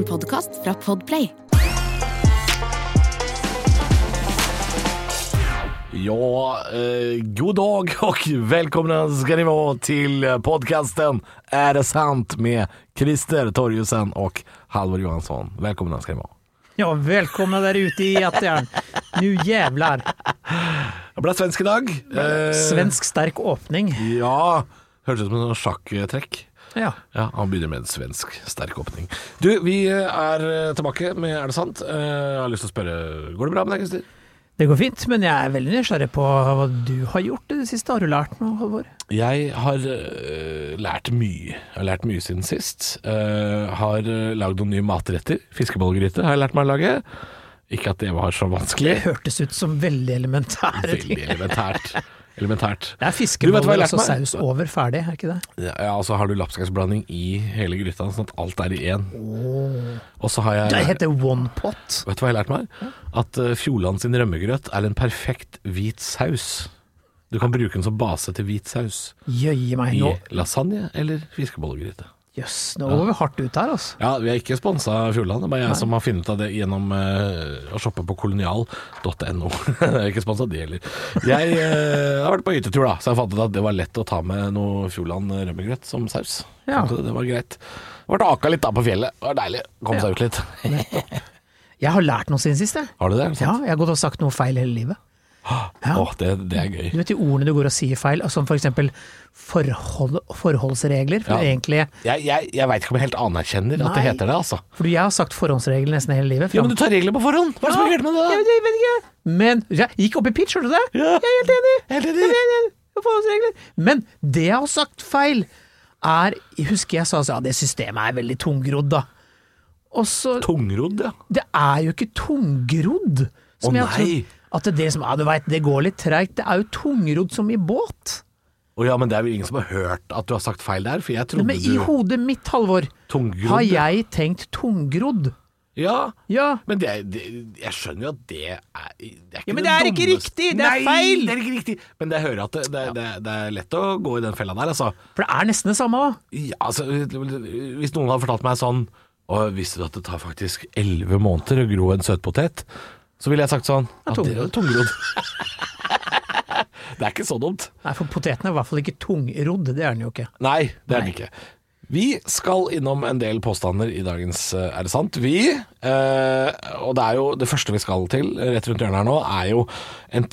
En podkast fra Podplay. Ja, eh, god dag och välkomna ska ni vara till podcasten Är det sant med Christer Torjussen och Halvor Johansson. Välkomna ska ni vara. Ja, välkomna där ute i etern. Nu jävlar. Det ble svensk i dag. Eh, Svensk sterk åpning. Ja, hørtes ut som en sjakktrekk. Ja. Ja, han begynner med en svensk sterk åpning. Du, vi er tilbake med Er det sant? Eh, Jeg har lyst til å spørre, går det bra med deg, Christer? Det går fint, men jeg er veldig nysgjerrig på hva du har gjort i det siste. Har du lært noe, Halvor? Jeg har uh, lært mye. Jeg har lært mye siden sist. Uh, har lagd noen nye matretter. Fiskebollgryte har jeg lært meg å lage. Ikke at det var så vanskelig. Det hørtes ut som veldig elementære ting. Veldig elementært. Elementært. Det er fiskeboller og saus over ferdig, er ikke det? Ja, og så har du lapskausblanding i hele gryta, sånn at alt er i én. Oh. jeg Det heter one pot. Vet du hva jeg har lært meg? At uh, Fjordland sin rømmegrøt er en perfekt hvit saus. Du kan bruke den som base til hvit saus. Jøye meg nå. I lasagne eller fiskebollegryte. Jøss, nå går vi hardt ut her, altså. Ja, vi er ikke sponsa Fjordland, det er bare jeg som har funnet av det gjennom uh, å shoppe på kolonial.no. Jeg er ikke sponsa det heller. Jeg uh, har vært på hyttetur, da, så jeg fant ut at det var lett å ta med noe Fjordland rømmegrøt som saus. Ja. Det, det var greit. Ble aka litt da på fjellet. Det var deilig. Kom seg ut litt. Jeg har lært noe siden sist, jeg. Har du det? Ja, jeg har gått og sagt noe feil hele livet. Ja. Åh, det, det er gøy. Du vet de ordene du går og sier feil, som for eksempel forhold, forholdsregler. For, Ja. egentlig, Jeg, jeg, jeg veit ikke om jeg helt anerkjenner at det heter det, altså. for jeg har sagt forhåndsregler nesten hele livet. Ja, men du tar regler på forhånd! Hva er det som er gærent med det? Jeg vet, jeg vet ikke. Men jeg gikk opp i pitch, hørte du det? Ja. Jeg er helt enig. Helt enig. Jeg er enig. Forholdsregler. Men det jeg har sagt feil, er husker jeg sa at ja, det systemet er veldig tungrodd, da. Og så Tungrodd, ja. Det er jo ikke tungrodd. Å, nei! tror- nei. At det, som, er, du veit, det går litt treigt. Det er jo tungrodd som i båt. Å ja, men det er vel ingen som har hørt at du har sagt feil der? For jeg trodde Men i du hodet mitt, Halvor, Tungrodd, har jeg tenkt tungrodd. Ja, Ja. men det, det, jeg skjønner jo at det er, det er ikke Ja, men det er ikke riktig, det er Nei, feil! det er ikke riktig. Men jeg hører at det, det, det, det er lett å gå i den fella der, altså. For det er nesten det samme, da. Ja, altså. Hvis noen hadde fortalt meg sånn Og visste du at det tar faktisk elleve måneder å gro en søtpotet? Så ville jeg sagt sånn Ja, tungrodd. tungrodd. det er ikke så dumt. Nei, for poteten er i hvert fall ikke tungrodd. Det er den jo ikke. Nei, det er den ikke. Vi skal innom en del påstander i dagens eh, Er det sant? Vi, eh, og det er jo det første vi skal til rett rundt hjørnet her nå, er jo en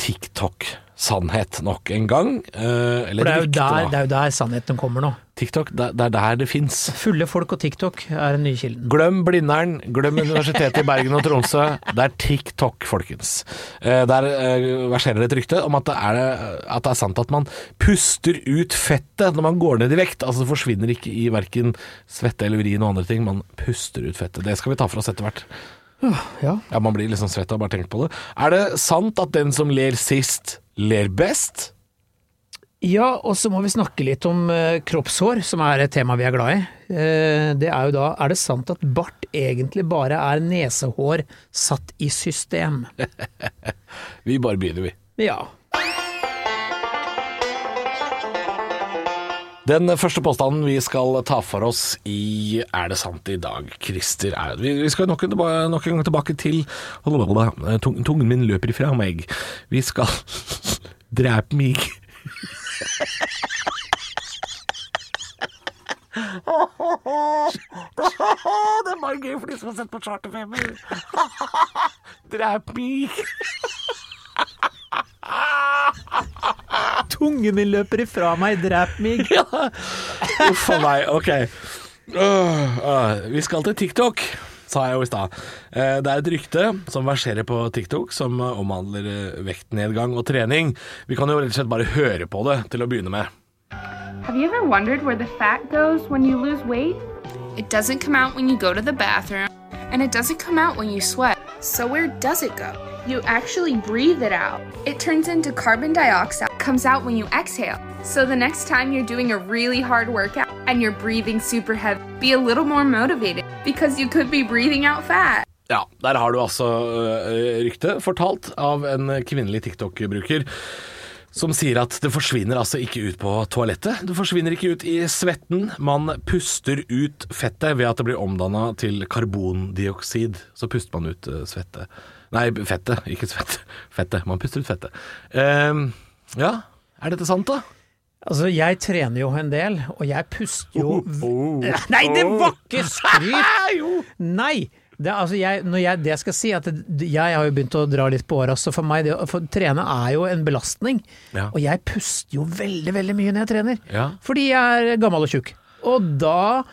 TikTok-sannhet nok en gang. Eh, eller det er, rykte, der, det er jo der sannheten kommer nå. TikTok, det, det er der det fins. Fulle folk og TikTok er den nye kilden. Glem Blindern, glem Universitetet i Bergen og Tromsø. Det er TikTok, folkens. Eh, Der eh, verserer et rykte om at det, er, at det er sant at man puster ut fettet når man går ned i vekt. Altså det forsvinner ikke i verken svette eller urin og andre ting. Man puster ut fettet. Det skal vi ta for oss etter hvert. Ja. Ja, Man blir liksom svett av bare tenkt på det. Er det sant at den som ler sist, ler best? Ja, og så må vi snakke litt om eh, kroppshår, som er et tema vi er glad i. Eh, det er jo da Er det sant at bart egentlig bare er nesehår satt i system? Vi bare begynner, vi. Ja. Den første påstanden vi skal ta for oss i Er det sant i dag, Christer? Er, vi, vi skal nok, en nok en gang tilbake til Tung, Tungen min løper ifra meg. Vi skal drepe meg. Det er bare gøy for de som har sett på Charterfeber. Drep meg. Tungen min løper ifra meg, drep meg. Ja. Uff a meg. Ok. Uh, uh, vi skal til TikTok, sa jeg jo i stad. Eh, Det er et rykte som verserer på TikTok som eh, omhandler eh, vektnedgang og trening. Vi kan jo rett og slett bare høre på det til å begynne med. Have you ever wondered where the fat goes when you lose weight? It doesn't come out when you go to the bathroom. And it doesn't come out when you sweat. So where does it go? You actually breathe it out. It turns into carbon dioxide, comes out when you exhale. So the next time you're doing a really hard workout and you're breathing super heavy, be a little more motivated because you could be breathing out fat. Ja, der har du altså øh, ryktet fortalt av en kvinnelig TikTok-bruker som sier at det forsvinner altså ikke ut på toalettet. Det forsvinner ikke ut i svetten. Man puster ut fettet ved at det blir omdanna til karbondioksid. Så puster man ut svettet. svette. Nei, fettet, ikke svett. Fettet. Man puster ut fettet. Ehm, ja, er dette sant, da? Altså, jeg trener jo en del, og jeg puster jo Nei, det var ikke skryt! Nei! Det, altså jeg, når jeg, det skal si, at det, jeg har jo begynt å dra litt på åra, så for meg det å trene er jo en belastning. Ja. Og jeg puster jo veldig, veldig mye når jeg trener. Ja. Fordi jeg er gammel og tjukk. Og da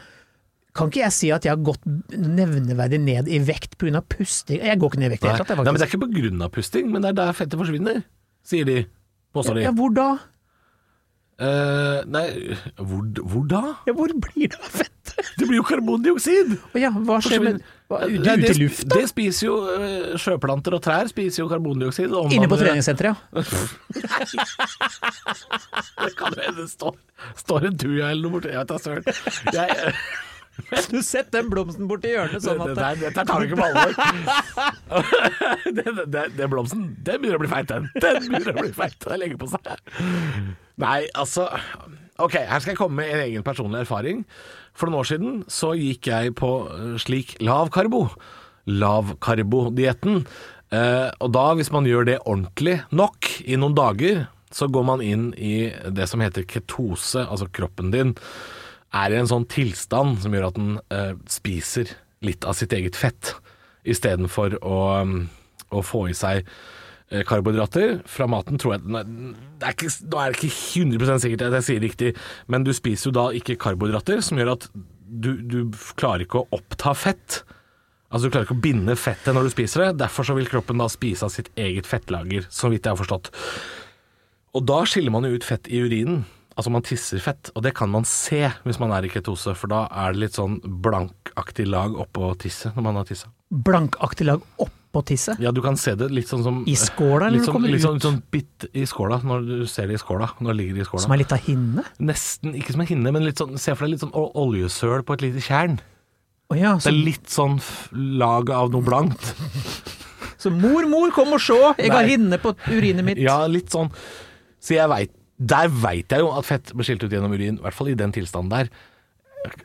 kan ikke jeg si at jeg har gått nevneverdig ned i vekt pga. pusting. Jeg går ikke ned i vekt i det hele tatt. Nei, men det er ikke av pusting, men det er der fettet forsvinner, sier de. Påstår de. Ja, hvor da? Uh, nei, hvor, hvor da? Ja, hvor blir det av fettet? Det blir jo karbondioksid! Ja, hva skjer med hva, Nei, det, ute i lufta? Det spiser jo eh, sjøplanter og trær spiser jo karbondioksid. Inne på treningssenteret, ja. Det kan hende det står, står en tuja eller noe borti Jeg vet da søren. Du Sett den blomsten borti hjørnet sånn Det at det, dette tar du ikke på alvor. Den, den, den blomsten, den begynner å bli feit, den. Den begynner å bli feit. Den legger på seg. Nei, altså Ok, her skal jeg komme med en egen personlig erfaring. For noen år siden så gikk jeg på eh, slik lavkarbo. Lavkarbodietten. Eh, og da, hvis man gjør det ordentlig nok i noen dager, så går man inn i det som heter ketose, altså kroppen din er i en sånn tilstand som gjør at den eh, spiser litt av sitt eget fett, istedenfor å, å få i seg eh, karbohydrater fra maten, tror jeg det er ikke, det er ikke 100% sikkert at jeg sier riktig, men du spiser jo da ikke karbohydrater, som gjør at du, du klarer ikke å oppta fett. Altså Du klarer ikke å binde fettet når du spiser det. Derfor så vil kroppen da spise av sitt eget fettlager, så vidt jeg har forstått. Og da skiller man jo ut fett i urinen. Altså man tisser fett, og det kan man se hvis man er i ketose, for da er det litt sånn blankaktig lag oppå tisset når man har tissa. blankaktig lag oppå tisset. Ja, du kan se det litt sånn som I skåla, eller det sånn, kommer litt sånn, ut? sånn bitt i skåla, når du ser det i skåla. Når det ligger i skåla. Som er litt av hinne? Nesten, ikke som en hinne, men litt sånn, se for deg litt sånn oljesøl på et lite tjern. Oh, ja, Det er litt sånn lag av noe blankt. så mor, mor, kom og se! Jeg har hinne på urinet mitt. Ja, litt sånn. Så jeg vet, der veit jeg jo at fett blir skilt ut gjennom urin, i hvert fall i den tilstanden der.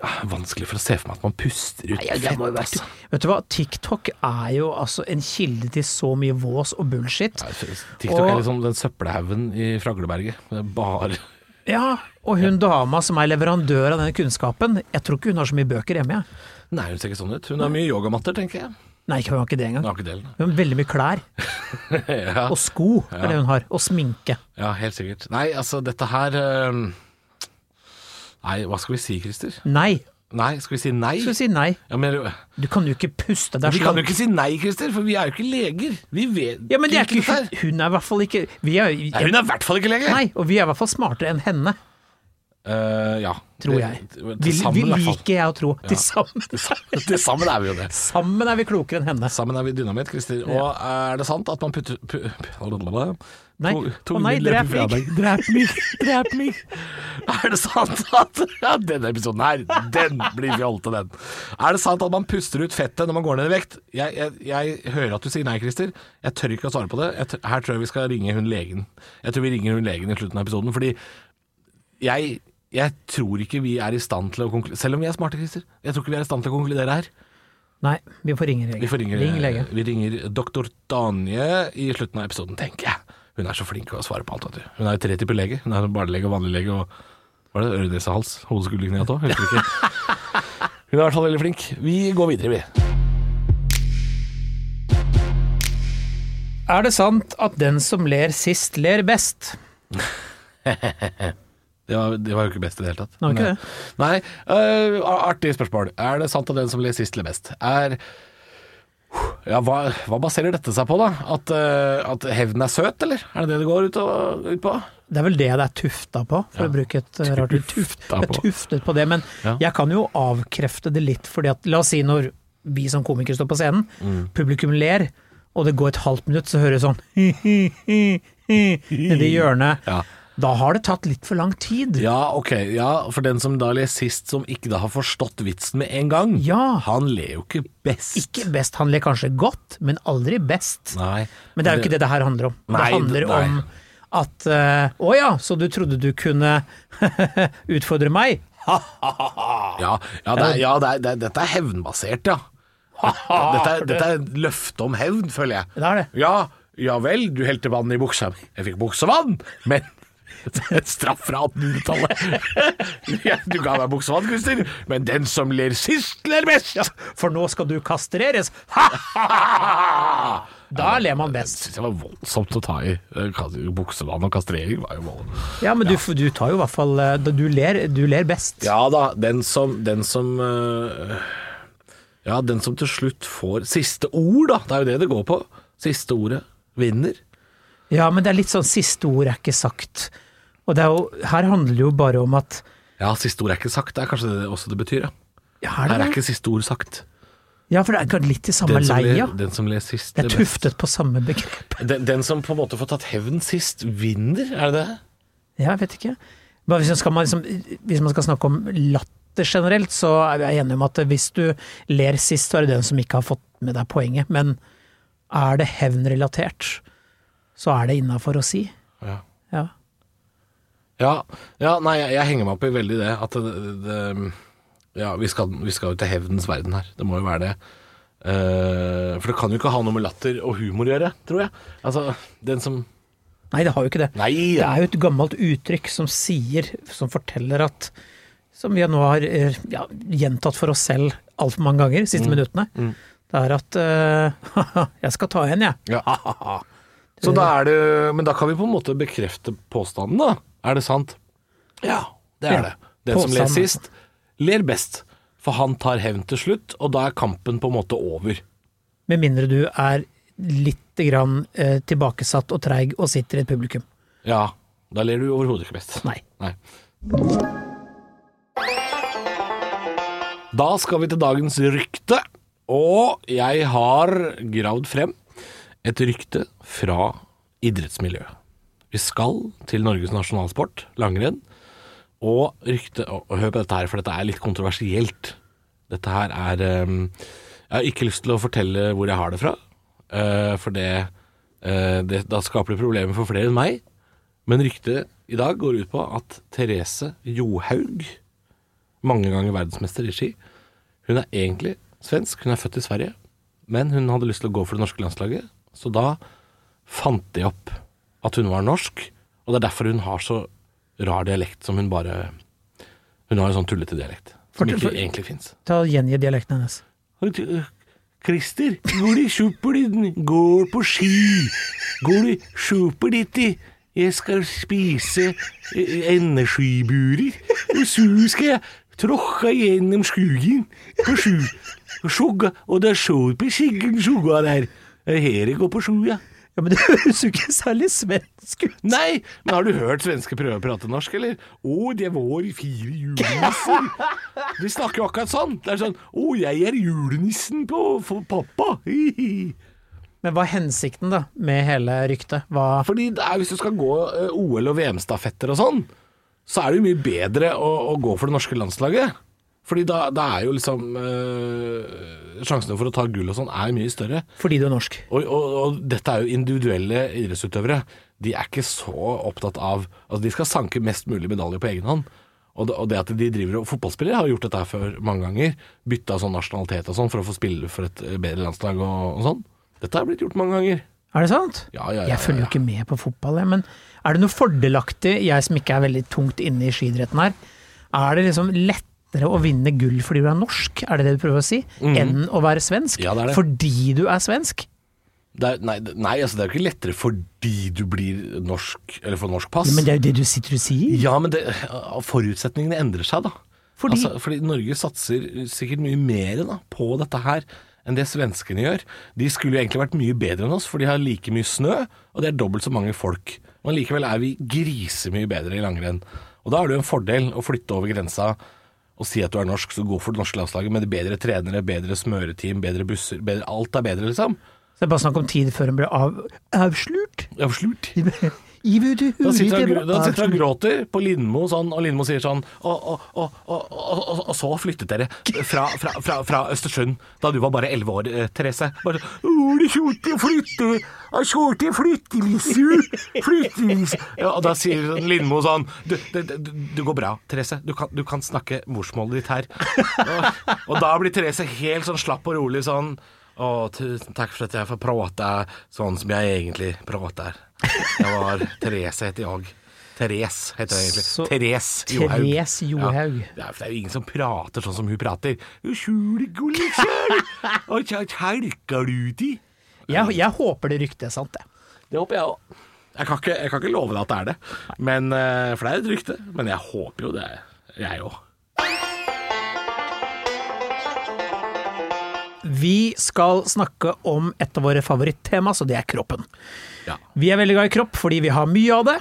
Ah, Vanskelig for å se for meg at man puster ut Ja, jo fett, være- altså. Vet du hva, TikTok er jo altså en kilde til så mye vås og bullshit. TikTok Og- er liksom den søppelhaugen i Fragleberget. Det er bare Ja, og hun dama som er leverandør av den kunnskapen, jeg tror ikke hun har så mye bøker hjemme. jeg. Nei, hun ser ikke sånn ut. Hun har mye yogamatter, tenker jeg. Nei, hun har ikke det Hun engang. har ikke det. Hun har veldig mye klær, ja, og sko er det hun har, og sminke. ja, helt sikkert. Nei, altså, dette her eh, Nei, hva skal vi si, Christer? Nei, Nei, skal vi si nei? skal vi si nei? Ja, men, Du kan jo ikke puste. Det er vi kan jo ikke si nei, Christer, for vi er jo ikke leger. Vi vet Ja, men det er ikke, dette her. hun, hun er i hvert fall ikke vi er, Nei, hun er i hvert fall ikke lege! Nei, og vi er i hvert fall smartere enn henne, Eh, ja. tror jeg. Til Vi, sammen, vi i liker jeg å tro. Til sammen. Til sammen er vi jo det. sammen er vi klokere enn henne. Sammen er vi dynamitt, Christer. Og er det sant at man putter pu, Nei. To- to Å nei, drep meg. Drep meg! Drep meg! Er det sant at Ja, denne episoden her, den blir fjollete, den. Er det sant at man puster ut fettet når man går ned i vekt? Jeg, jeg, jeg hører at du sier nei, Christer. Jeg tør ikke å svare på det. Jeg her tror jeg vi skal ringe hun legen. Jeg tror vi ringer hun legen i slutten av episoden, fordi jeg, jeg tror ikke vi er i stand til å konkludere Selv om vi er smarte, Christer. Jeg tror ikke vi er i stand til å konkludere her. Nei, vi får ringe lege. Vi, får ringe, Ring lege. vi ringer doktor Danje i slutten av episoden, tenker jeg. Hun er så flink til å svare på alt. Vet du. Hun er jo tre typer lege. Hun er barnelege og vanlig lege og Var det øre, nese, hals? Hode, skulder, kne og tå? Husker ikke. Hun er i hvert fall veldig flink. Vi går videre, vi. Er det sant at den som ler sist, ler best? Det var, det var jo ikke best i det hele tatt. Det var Nei. Nei, Uh, artig spørsmål. Er det sant at den som ler sist, ler best? Er ja, hva, hva baserer dette seg på, da? At, uh, at hevden er søt, eller? Er det det det går ut, og, ut på? Det er vel det det er tufta på, for å bruke et eh, rart ord. Tuft, det er tuftet på det, men Ja. jeg kan jo avkrefte det litt, fordi at la oss si når vi som komikere står på scenen, Mm. publikum ler, og det går et halvt minutt, så hører du sånn nedi hjørnet. Ja. Da har det tatt litt for lang tid. Ja, ok. Ja, for den som da ler sist, som ikke da har forstått vitsen med en gang, Ja. han ler jo ikke best. Ikke best, han ler kanskje godt, men aldri best. Nei. Men det er jo ikke det det her handler om. Nei, det handler nei. om At eh, Å ja, så du trodde du kunne utfordre meg? Ja, ja, det ja det er, det dette er hevnbasert, ja. Dette dette er løfte om hevn, føler jeg. Det er det. Ja, ja vel, du helte vann i buksa mi. Jeg fikk buksevann, men Straff fra 1800-tallet. Du ga meg buksevann, Christer, men den som ler sist, ler best. For nå skal du kastreres. Da ler man Jeg best. synes det var voldsomt å ta i. Eh, Buksevann og kastrering var jo vold. Ja, men du, du tar jo i hvert fall eh, Du ler, du ler best. Ja da, den som, den som øh, Ja, den som til slutt får siste ord, da. Det er jo det det går på. Siste ordet vinner. Ja, men det er litt sånn siste ord er ikke sagt. Og det er jo, her handler det jo bare om at Ja, siste ord er ikke sagt. Det er kanskje det også det betyr, ja. Ja, er Her er ikke siste ord sagt. Ja, for det er litt i samme leia. den som ler sist, Det er er best. tuftet på samme begrep. Den, den som på en måte får tatt hevn sist, vinner, er det det? Ja, jeg vet ikke. Hvis, man skal, man liksom, hvis man skal snakke om latter generelt, så er jeg enig om at hvis du ler sist, så er det den som ikke har fått med deg poenget. Men er det hevnrelatert, så er det innafor å si. Ja. Ja. Ja, nei, jeg, jeg henger meg opp i veldig det at det, det Ja, vi skal, vi skal jo til hevnens verden her. Det må jo være det. Eh, for det kan jo ikke ha noe med latter og humor å gjøre, tror jeg. Altså, den som Nei, det har jo ikke det. Nei! Det er jo et gammelt uttrykk som sier, som forteller at Som vi nå har eh, ja, gjentatt for oss selv altfor mange ganger de siste minuttene. Det er at eh, Jeg skal ta en, jeg. Ja. Så da er det Men da kan vi på en måte bekrefte påstanden, da. Er det sant? Ja, det er Ja, det. Den som ler sist, ler best. For han tar hevn til slutt, og da er kampen på en måte over. Med mindre du er litt grann eh, tilbakesatt og treig og sitter i et publikum. Ja, da ler du overhodet ikke best. Nei. Nei. Da skal vi til dagens rykte, og jeg har gravd frem et rykte fra idrettsmiljøet. Vi skal til Norges nasjonalsport, langrenn, og rykte og, hør på dette her, for dette er litt kontroversielt. Dette her er um, Jeg har ikke lyst til å fortelle hvor jeg har det fra, uh, for det, uh, det Da skaper det problemer for flere enn meg. Men ryktet i dag går ut på at Therese Johaug, mange ganger verdensmester i ski, hun er egentlig svensk, hun er født i Sverige, men hun hadde lyst til å gå for det norske landslaget, så da fant de opp at hun var norsk, og det er derfor hun har så rar dialekt som hun bare Hun har en sånn tullete dialekt, som for, ikke for- egentlig fins. Ta Gjengi dialekten hennes. Christer, går du i din, går på ski, går du super ditt jeg skal spise eh, energiburer, og så skal jeg tråkke gjennom skogen på sju, og og det er så på skyggen sjogga der, her jeg går på sju, ja. Ja, men det høres jo ikke særlig svensk ut. Nei, men har du hørt svensker prøve å prate norsk, eller? Å, det var fire julenisser. De snakker jo akkurat sånn. Det er sånn Å, jeg er julenissen på for pappa. Hihi. Men hva er hensikten da med hele ryktet? Hva Fordi det er, hvis du skal gå eh, OL- og VM-stafetter og sånn, så er det jo mye bedre å, å gå for det norske landslaget. Fordi da, da er jo liksom øh, Sjansene for å ta gull og sånn er mye større. Fordi du er norsk. Og, og, og dette er jo individuelle idrettsutøvere. De er ikke så opptatt av Altså, de skal sanke mest mulig medaljer på egen hånd. Og det, og det at de driver og Fotballspillere har gjort dette før mange ganger. Bytta sånn nasjonalitet og sånn for å få spille for et eh, bedre landslag og, og sånn. Dette har blitt gjort mange ganger. Er det sant? Ja, ja, ja, Jeg følger jo ikke med på fotball. Men er det noe fordelaktig, jeg som ikke er veldig tungt inne i skidretten her, er det liksom lettere å vinne gull fordi du er norsk, er det det du prøver å si, enn å være svensk? Ja, det er det. Fordi du er svensk? Er, nei, nei, altså det er jo ikke lettere fordi du blir norsk, eller får norsk pass. Ja, men det er jo det du sitter og sier. Ja, men det, forutsetningene endrer seg, da. Fordi- altså, fordi Norge satser sikkert mye mer da, på dette her enn det svenskene gjør. De skulle jo egentlig vært mye bedre enn oss, for de har like mye snø, og det er dobbelt så mange folk. Men likevel er vi grisemye bedre i langrenn. Og da er det jo en fordel å flytte over grensa og si at du er norsk, så gå for det norske landslaget med bedre trenere, bedre smøreteam, bedre busser, bedre, alt er bedre, liksom. Så det er bare snakk om tid før hun blir av, avslurt. Avslurt. Da sitter han, og gråter på Lindmo sånn, og Lindmo sier sånn og, og, og, og, så flyttet dere fra, fra, fra, fra Østersund da du var bare elleve år, eh, Therese. Bare sånn kjorte flytte kjorte Flyttelissu ja, Og da sier sånn Lindmo sånn du, det, det, du, går bra, Therese. Du kan, du kan snakke morsmålet ditt her. Og, og da blir Therese helt sånn slapp og rolig sånn å, tusen takk for at jeg får prate sånn som jeg egentlig prater. Jeg var Therese heter jeg. Therese heter jeg egentlig. Så- Therese Johaug. Therese Johaug. Ja, det er- det er jo ingen som prater sånn som hun prater. Kjelker du uti? Jeg, jeg håper det ryktet er sant, det. Det håper jeg òg. Jeg, kan ikke- jeg kan ikke love deg at det er det, men, eh, for det er et rykte. Men jeg håper jo det, jeg òg. Vi skal snakke om et av våre favorittema, så det er kroppen. Ja. Vi er veldig glad i kropp fordi vi har mye av det,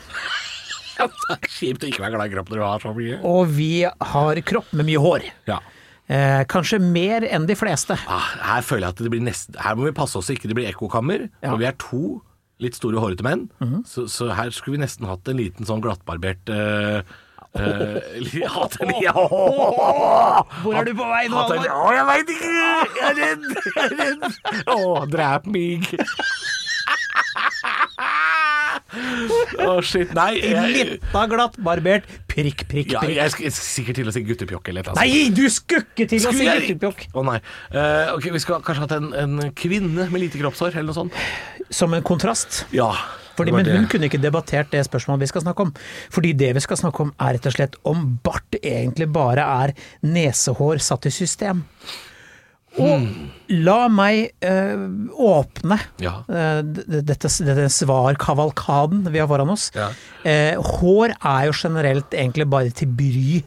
Det er kjipt å ikke være glad i kroppen når du har så mye. og vi har kropp med mye hår. Ja. Eh, kanskje mer enn de fleste. Ah, her føler jeg at det blir nesten Her må vi passe oss så ikke det blir ekkokammer. Ja. For vi er to litt store hårete menn. så, så her skulle vi nesten hatt en liten sånn glattbarbert ja, Hvor er du på vei nå, Halvor? Å, jeg veit ikke! Jeg er redd! Jeg er redd! Å, drep meg! Å, shit. Nei, Lita, glattbarbert, prikk, prikk, prikk. skal jeg skal sikkert til å si guttepjokk eller et eller. Nei, du skukke til å Skulle si jeg- guttepjokk! Å nei. Eh, ok, Vi skulle kanskje hatt en, en kvinne med lite kroppshår, eller noe sånt. Som en kontrast. Ja. Fordi, men hun kunne ikke debattert det spørsmålet vi skal snakke om. Fordi det vi skal snakke om er rett og slett om bart egentlig bare er nesehår satt i system. Og la meg eh, åpne Ja. eh, dette, dette svarkavalkaden vi har foran oss. Ja. Eh, hår er jo generelt egentlig bare til bry.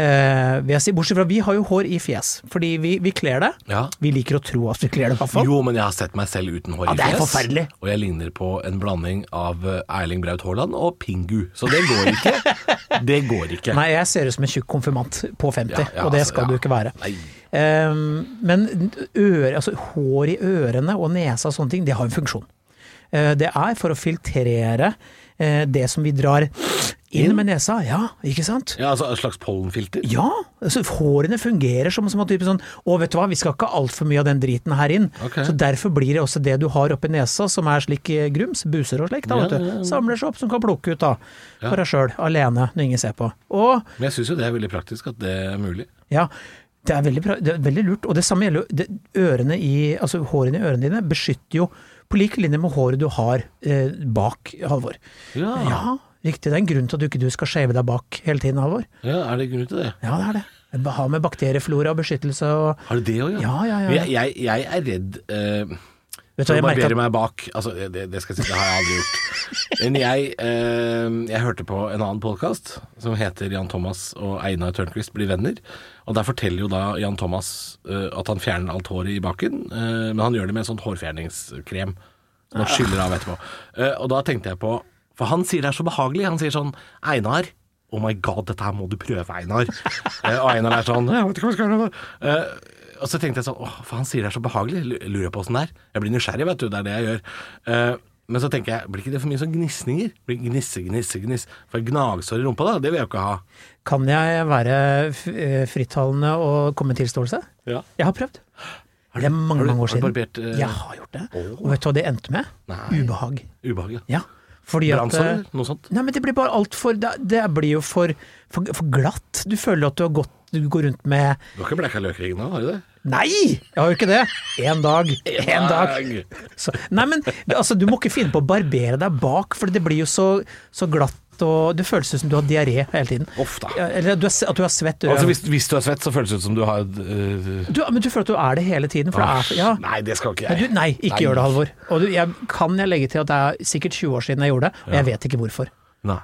Eh, vil jeg si. Bortsett fra vi har jo hår i fjes, fordi vi, vi kler det. Ja. Vi liker å tro at vi kler det, i hvert fall. Jo, men jeg har sett meg selv uten hår Ja, i det er forferdelig. Og jeg ligner på en blanding av eh, Erling Braut Haaland og Pingu. Så det går ikke. Det går ikke. Nei, jeg ser ut som en tjukk konfirmant på 50, Ja, og det altså, skal du ikke være. Nei. Um, men øre, altså, hår i ørene og nesa og sånne ting, det har en funksjon. Uh, det er for å filtrere det som vi drar inn, med nesa. Ja, ikke sant? Ja, altså Et slags pollenfilter? Ja, altså hårene fungerer som, som en type sånn Å, vet du hva, vi skal ikke altfor mye av den driten her inn. Okay. Så derfor blir det også det du har oppi nesa, som er slik eh, grums, buser og slikt, da, Ja, ja, ja. Samler seg opp, som kan plukke ut, da. For deg sjøl, alene, når ingen ser på. Og Men jeg syns jo det er veldig praktisk at det er mulig. ja, det er veldig, det er veldig lurt. Og det samme gjelder jo ørene i, altså hårene i ørene dine beskytter jo på lik linje med håret du har eh, bak, Halvor. Ja. Ja, riktig. Det er en grunn til at du ikke du skal shave deg bak hele tiden, Halvor. ja er det grunn til det? Ja, det er det. Ha med bakterieflora og beskyttelse og Har det det òg, Ja, ja, ja. Jeg, jeg, jeg er redd eh, Vet jeg barberer meg bak. Altså, det, det skal jeg si, det har jeg aldri gjort. Men jeg, eh, jeg hørte på en annen podkast som heter Jan Thomas og Einar Tørnquist blir venner. Og Der forteller jo da Jan Thomas eh, at han fjerner alt håret i baken, eh, men han gjør det med en sånn hårfjerningskrem som han skyller av etterpå. Eh, og da tenkte jeg på For han sier det er så behagelig. Han sier sånn Einar, oh my god, dette her må du prøve, Einar. Eh, og Einar er sånn Jeg vet ikke hva jeg skal gjøre. Eh, og så tenkte jeg sånn Åh, faen, han sier det er så behagelig. Lu- Lurer jeg på åssen det er. Jeg blir nysgjerrig, vet du. Det er det jeg gjør. Uh, men så tenker jeg, blir ikke det for mye sånn gnisninger? Blir gnisse, gnisse, gniss. For gnagsår i rumpa, da, det vil jeg jo ikke ha. Kan jeg være eh, frittalende og komme med tilståelse? Ja. Jeg har prøvd. Det er mange, mange år siden. har du barbert, uh... Jeg har gjort det. Og vet du hva det endte med? Nei. Ubehag. Ubehag, ja. Ja. Fordi at Brannsår, noe sånt? Nei, men det blir bare altfor det, det blir jo for, for, for glatt. Du føler at du har gått Du går rundt med Du har ikke blekka løkringen nå, har du det? Nei! Jeg har jo ikke det. Én dag. Én dag. Så, nei, men altså, du må ikke finne på å barbere deg bak, for det blir jo så, så glatt og Det føles ut som du har diaré hele tiden. Ja, eller du er, at du har svett. Altså, hvis, hvis du er svett, så føles det ut som du har uh... du, men du føler at du er det hele tiden. For det er, ja. Nei, det skal ikke jeg. du, nei, ikke gjør det, Halvor. Og du, jeg, kan jeg legge til at det er sikkert 20 år siden jeg gjorde det, og jeg vet ikke hvorfor. Nei.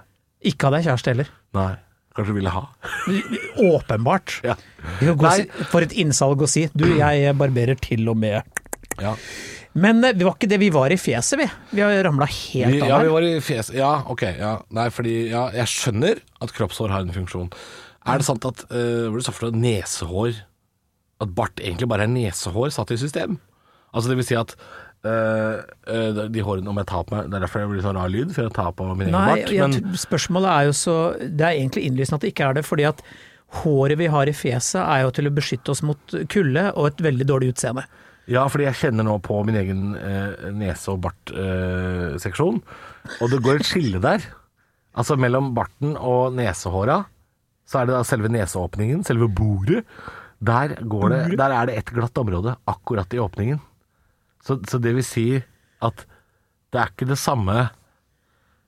Ikke hadde jeg kjæreste heller. Nei. Kanskje ville ha. Åpenbart. Ja. Si- for et innsalg å si. Du, jeg barberer til og med Ja. Men eh, det var ikke det vi var i fjeset, vi. Vi har ramla helt Vi, av ja, vi var i fjeset. Ja, ok. Ja. Nei, fordi ja, jeg skjønner at kroppshår har en funksjon. Er det sant at var det for noe? Nesehår At bart egentlig bare er nesehår satt i system? Altså det vil si at eh, eh, de hårene om jeg tar på meg Det er derfor jeg blir sånn rar lyd, for jeg tar på min egen bart. Men spørsmålet er jo så Det er egentlig innlysende at det ikke er det, fordi at håret vi har i fjeset er jo til å beskytte oss mot kulde og et veldig dårlig utseende. ja, fordi jeg kjenner nå på min egen eh, nese- og bartseksjon, og det går et skille der. Altså mellom barten og nesehåra, så er det da selve neseåpningen, selve boret. Der, går det, der er det et glatt område akkurat i åpningen. Så, så det vil si at det er ikke det samme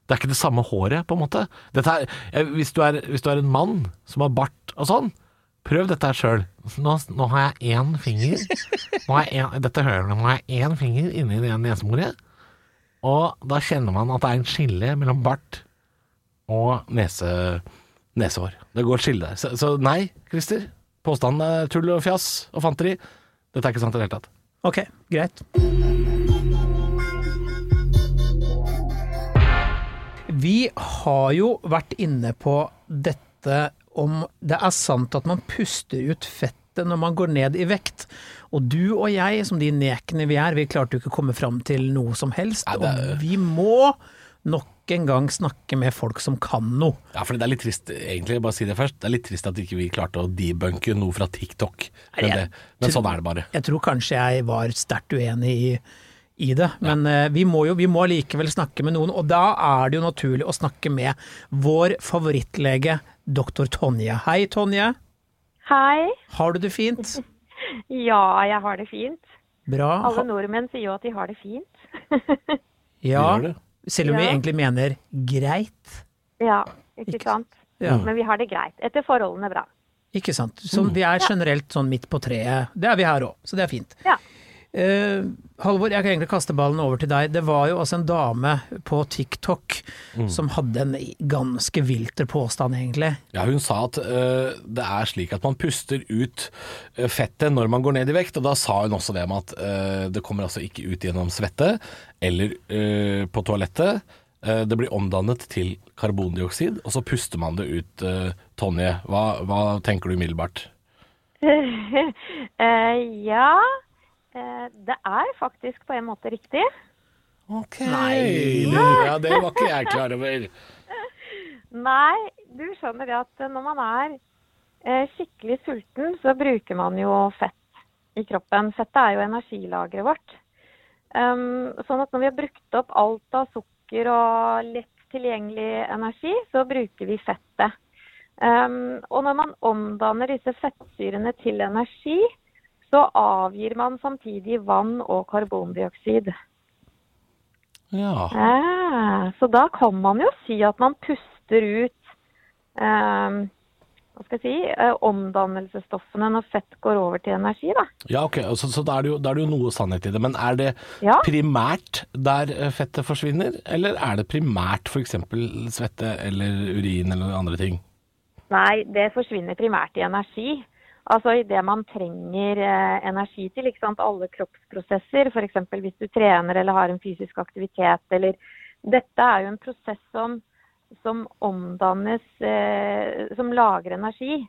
Det er ikke det samme håret, på en måte. Er, hvis, du er, hvis du er en mann som har bart og sånn, prøv dette her sjøl. Nå, nå har jeg én finger nå har jeg en, Dette hører du, nå har jeg én finger inni det neseboret. Og da kjenner man at det er en skille mellom bart og nese, nesehår. Det går et skille der. Så, så nei, Christer. Påstanden er tull og fjas og fanteri. Dette er ikke sant i det hele tatt. Ok, greit. Vi har jo vært inne på dette om det er sant at man puster ut fettet når man går ned i vekt. Og du og jeg, som de nekene vi er, vi klarte jo ikke å komme fram til noe som helst. Og vi må nok en gang snakke med folk som kan noe. Ja, for det er litt trist, egentlig, bare si det først. Det er litt trist at ikke vi klarte å debunke noe fra TikTok. Men, det, men sånn er det bare. Jeg tror kanskje jeg var sterkt uenig i, i det, men ja. vi må jo vi må likevel snakke med noen, og da er det jo naturlig å snakke med vår favorittlege, doktor Tonje. Hei, Tonje. Hei. Har du det fint? Ja, jeg har det fint. Bra. Alle nordmenn sier jo at de har det fint. Ja. Selv om vi egentlig mener greit. ja, ikke Ikke- sant? Ja, Men vi har det greit. Etter forholdene bra. ikke sant. Så vi er generelt sånn midt på treet. Det er vi her òg, så det er fint. Ja. Eh, Halvor, jeg kan egentlig kaste ballen over til deg. Det var jo altså en dame på TikTok som hadde en ganske vilter påstand, egentlig. Ja, hun sa at øh, det er slik at man puster ut øh, fettet når man går ned i vekt, og da sa hun også det med at øh, det kommer altså ikke ut gjennom svette eller på toalettet. Eh, det blir omdannet til karbondioksid, og så puster man det ut. Tonje, hva, hva tenker du umiddelbart? Eh, ja, eh, det er faktisk på en måte riktig. Ok, Nei. det, ja, det var ikke jeg klar over. Nei, du skjønner det at når man er eh, skikkelig sulten, så bruker man jo fett i kroppen. Fettet er jo energilageret vårt. Um, sånn at når vi har brukt opp alt av sukker og lett tilgjengelig energi, så bruker vi fettet. Um, og når man omdanner disse fettsyrene til energi, så avgir man samtidig vann og karbondioksid. Ja. Ah, så da kan man jo si at man puster ut eh, hva skal jeg si, eh, omdannelsesstoffene når fett går over til energi. Da. Ja, ok, så, så da, er det jo, da er det jo noe sannhet i det. Men er det Ja. primært der eh, fettet forsvinner, eller er det primært f.eks. svette eller urin eller andre ting? Nei, det forsvinner primært i energi. Altså i det man trenger eh, energi til. ikke sant? Alle kroppsprosesser, f.eks. hvis du trener eller har en fysisk aktivitet. eller Dette er jo en prosess som, som omdannes, eh, som lager energi.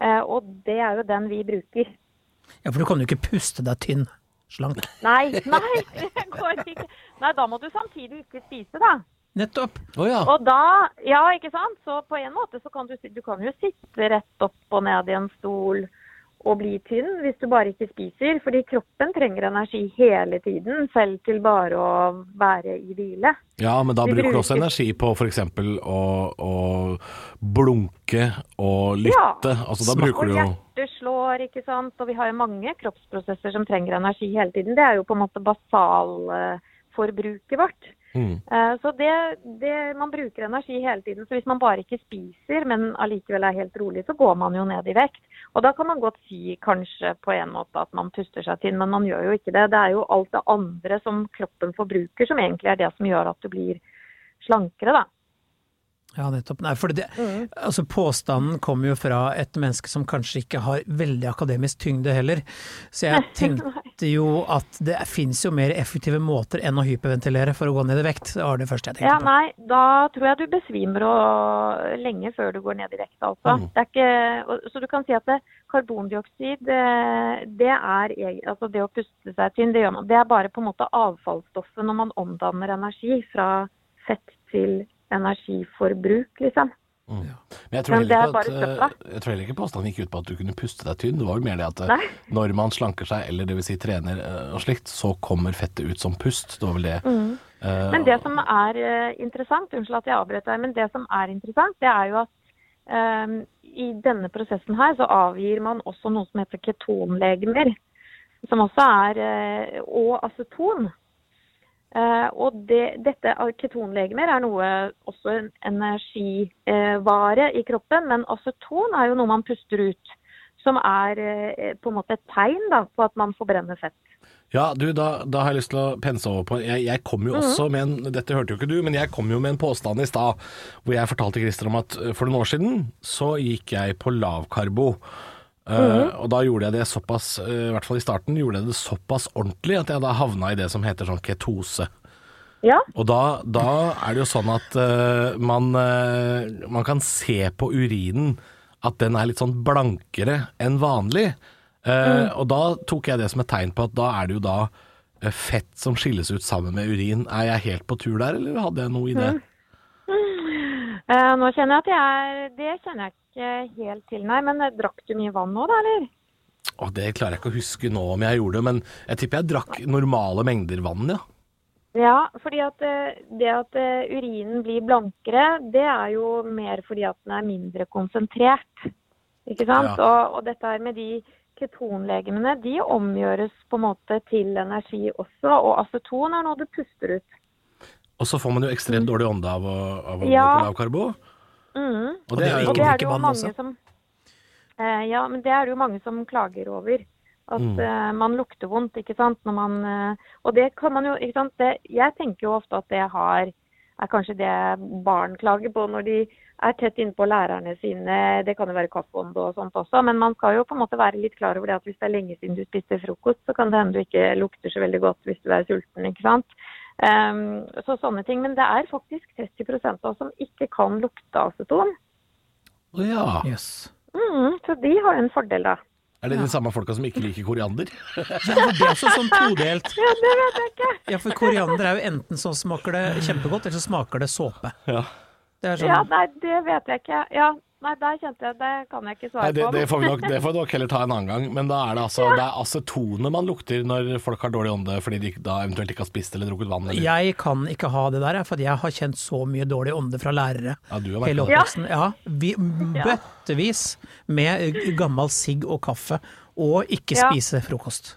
Eh, og det er jo den vi bruker. Ja, for du kan jo ikke puste deg tynn. Slank. Nei, nei, det går ikke. Nei, da må du samtidig ikke spise, da. Nettopp. Oh, ja. Og da, ja, ikke sant. Så på en måte så kan du, du kan jo sitte rett opp og ned i en stol og bli tynn hvis du bare ikke spiser. Fordi kroppen trenger energi hele tiden, selv til bare å være i hvile. ja, men da bruker du også energi på f.eks. Å, å blunke og lytte. Altså da bruker du jo hjertet slår, ikke sant. Og vi har jo mange kroppsprosesser som trenger energi hele tiden. Det er jo på en måte basalforbruket vårt. mm. Eh, Så det, det, man bruker energi hele tiden. Så hvis man bare ikke spiser, men allikevel er helt rolig, så går man jo ned i vekt. Og da kan man godt si kanskje på en måte at man puster seg til, men man gjør jo ikke det. Det er jo alt det andre som kroppen forbruker som egentlig er det som gjør at du blir slankere, da. Ja, nettopp. Nei, for det, altså Påstanden kommer jo fra et menneske som kanskje ikke har veldig akademisk tyngde heller. Så jeg tenkte jo at det fins jo mer effektive måter enn å hyperventilere for å gå ned i vekt. Det var det første jeg tenkte Ja, på. nei, da tror jeg du besvimer og, lenge før du går ned i vekt, altså. Mm. Det er ikke, og- så du kan si at det, karbondioksid, det, det er altså det å puste seg tynn, det gjør man. Det er bare på en måte avfallsstoffet når man omdanner energi fra fett til energiforbruk, liksom. Men jeg tror Men det er ikke bare at, eh, jeg tror heller ikke påstanden gikk ut på at du kunne puste deg tynn. Det var jo mer det at eh, Nei. når man slanker seg, eller dvs. Si trener eh, og slikt, så kommer fettet ut som pust. Det var vel det. Mm. Uh, Men det som er interessant, unnskyld at jeg avbrøt deg, men det som er interessant, det er jo at um, i denne prosessen her så avgir man også noe som heter ketonlegemer. Som også er Og aceton. Eh, og det, dette av ketonlegemer er noe også en energivare i kroppen, men aceton er jo noe man puster ut. Som er eh, på en måte et tegn da, på at man forbrenner fett. Ja, du, da, da har jeg lyst til å pense over på Jeg, jeg kom jo også med en Dette hørte jo ikke du, men jeg kom jo med en påstand i stad hvor jeg fortalte Christer om at eh, for noen år siden så gikk jeg på lavkarbo. Eh, og da gjorde jeg det såpass, uh, i hvert fall i starten, gjorde jeg det såpass ordentlig at jeg da havna i det som heter sånn ketose. Ja, Og da, da er det jo sånn at uh, man, man kan se på urinen at den er litt sånn blankere enn vanlig. Mm. Og da tok jeg det som et tegn på at da er det jo da fett som skilles ut sammen med urin. Er jeg helt på tur der, eller hadde jeg noe i det? Eh, nå kjenner jeg at jeg er Det kjenner jeg ikke helt til, nei. Men eh, drakk du mye vann nå, da, eller? Å, det klarer jeg ikke å huske nå om jeg gjorde, men jeg tipper jeg drakk normale mengder vann, ja. Ja, fordi at eh, det at eh, urinen blir blankere, det er jo mer fordi at den er mindre konsentrert. Ikke sant? Ja. Og, og dette her med de ketonlegemene, de omgjøres på en måte til energi også. Og aceton er noe du puster ut. Og så får man jo ekstremt dårlig ånde av å, av å Ja. gå på lavkarbo. Mm. Og det er Og jo det er drikke det jo vann mange også. som eh, Ja, men det er det jo mange som klager over. At Mm. eh, man lukter vondt, ikke sant. Når man, eh, og det kan man jo, ikke sant. Det, jeg tenker jo ofte at det har er kanskje det barn klager på når de er tett innpå lærerne sine. Det kan jo være kaffeånde og sånt også. Men man skal jo på en måte være litt klar over det at hvis det er lenge siden du spiste frokost, så kan det hende du ikke lukter så veldig godt hvis du er sulten, ikke sant. Ehm, så sånne ting. Men det er faktisk 30% av oss som ikke kan lukte aceton. Ja. Yes. Mm, så de har en fordel, da. Er det de samme folka som ikke liker koriander? Ja, for det er også sånn todelt. Ja, det vet jeg ikke. Ja, for koriander er jo enten så smaker det kjempegodt, eller så smaker det såpe. Ja. Det er sånn Ja, nei, det vet jeg ikke. Ja, nei, der kjente jeg Det kan jeg ikke svare Nei, det, på. det, får vi nok, det får vi nok heller ta en annen gang. Men da er det altså det er acetonet man lukter når folk har dårlig ånde fordi de da eventuelt ikke har spist eller drukket vann. Eller. Jeg kan ikke ha det der, for jeg har kjent så mye dårlig ånde fra lærere. Ja, du har Hele oppveksten. Ja, vi, bøttevis med gammel sigg og kaffe, og ikke Ja. spise frokost.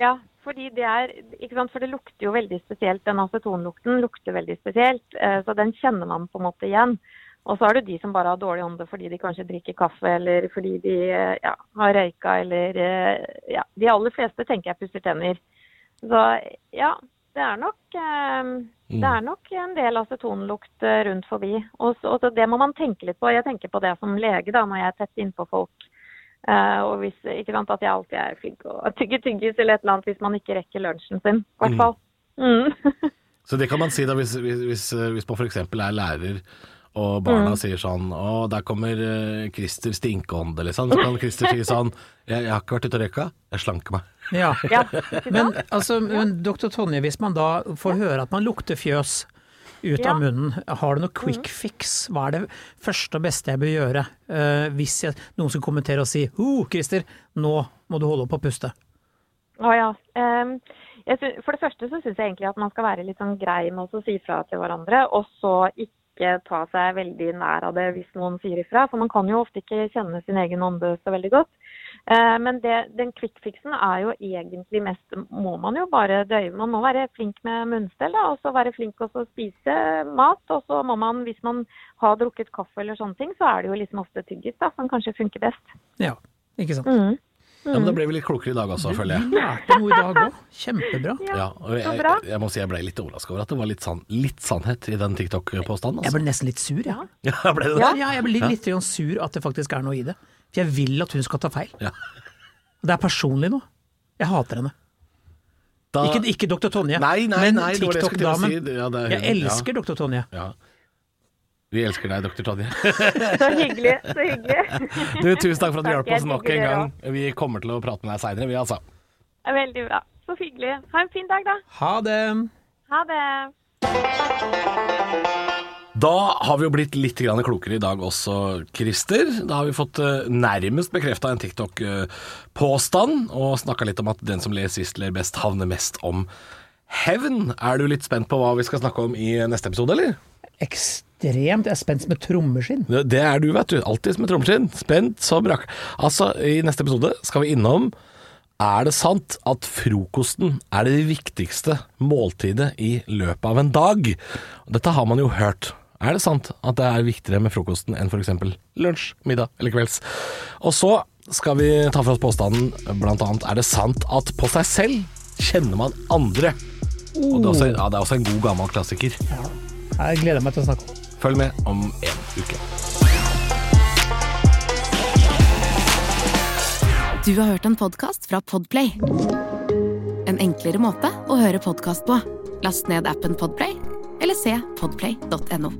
Ja, fordi det er ikke sant, For det lukter jo veldig spesielt. Den acetonlukten lukter veldig spesielt. eh, Så den kjenner man på en måte igjen. Og så er det de som bare har dårlig ånde fordi de kanskje drikker kaffe, eller fordi de eh, ja, har røyka, eller eh, Ja. De aller fleste tenker jeg pusser tenner. Så ja, det er nok eh, det er nok en del acetonlukt rundt forbi. Og, så, og så det må man tenke litt på. Jeg tenker på det som lege da, når jeg er tett innpå folk. Og hvis, ikke sant, At jeg alltid er flink til å tygge tyggis eller et eller annet hvis man ikke rekker lunsjen sin. I hvert fall. Mm. Så det kan man si da hvis, hvis, hvis, hvis man f.eks. er lærer og barna Mm. sier sånn Å, der kommer eh, Christer stinkeånde, liksom. Så kan Christer si sånn jeg, jeg har ikke vært ute og røyka, jeg slanker meg. Ja. ja, Men, altså, men doktor Tonje, hvis man da får høre at man lukter fjøs ut Ja. av munnen, har du noe quick fix? Hva er det første og beste jeg bør gjøre uh, hvis jeg, noen skal kommentere og si Ho, Christer, nå må du holde opp å puste. Å ja. Um for det første så syns jeg egentlig at man skal være litt sånn grei med å si fra til hverandre, og så ikke ta seg veldig nær av det hvis noen sier ifra. For man kan jo ofte ikke kjenne sin egen ånde så veldig godt. Eh, men det, den kvikkfiksen er jo egentlig mest Må man jo bare døye. Man må være flink med munnstell, da, og så være flink til å spise mat. Og så må man, hvis man har drukket kaffe eller sånne ting, så er det jo liksom ofte tyggis da, som kanskje funker best. Ja, ikke sant. Mm. Ja, men Da ble vi litt klokere i dag også, føler jeg. jeg. lærte noe i dag òg. Kjempebra. Ja, og jeg, jeg, jeg må si jeg ble litt overraska over at det var litt, sann, litt sannhet i den TikTok-påstanden. Jeg Altså. ble nesten litt sur, jeg. Ja, ble det det? Ja, ja, jeg ble litt litt sur at det faktisk er noe i det. For jeg vil at hun skal ta feil. Ja. Det er personlig nå. Jeg hater henne. Da, Ikke, ikke dr. Tonje, Nei, nei, nei, men jeg TikTok-damen. si. Ja, Jeg elsker dr. Tonje. Ja. Vi elsker deg, doktor Tonje. Så hyggelig. Så hyggelig. Du, tusen takk for at du hjalp oss nok en gang. Vi kommer til å prate med deg seinere, vi altså. Veldig bra. Så hyggelig. Ha en fin dag, da. Ha det! Ha det. Da har vi jo blitt litt klokere i dag også, Christer. Da har vi fått eh, nærmest bekrefta en TikTok-påstand, og snakka litt om at den som ler sist, ler best, havner mest om hevn. Er du litt spent på hva vi skal snakke om i neste episode, eller? Ekstremt. Jeg er spent som et trommeskinn. Det er du, vet du. Alltid som et trommeskinn. Spent som rakk. Altså, i neste episode skal vi innom Er det sant at frokosten er det viktigste måltidet i løpet av en dag? Dette har man jo hørt. Er det sant at det er viktigere med frokosten enn f.eks. lunsj, middag eller kvelds? Og så skal vi ta for oss påstanden blant annet Er det sant at på seg selv kjenner man andre? Og det er også, ja, det er også en god gammel klassiker. Jeg gleder meg til å snakke om. Følg med om en uke. Du har hørt en podkast fra Podplay. En enklere måte å høre podkast på. Last ned appen Podplay, eller se podplay.no.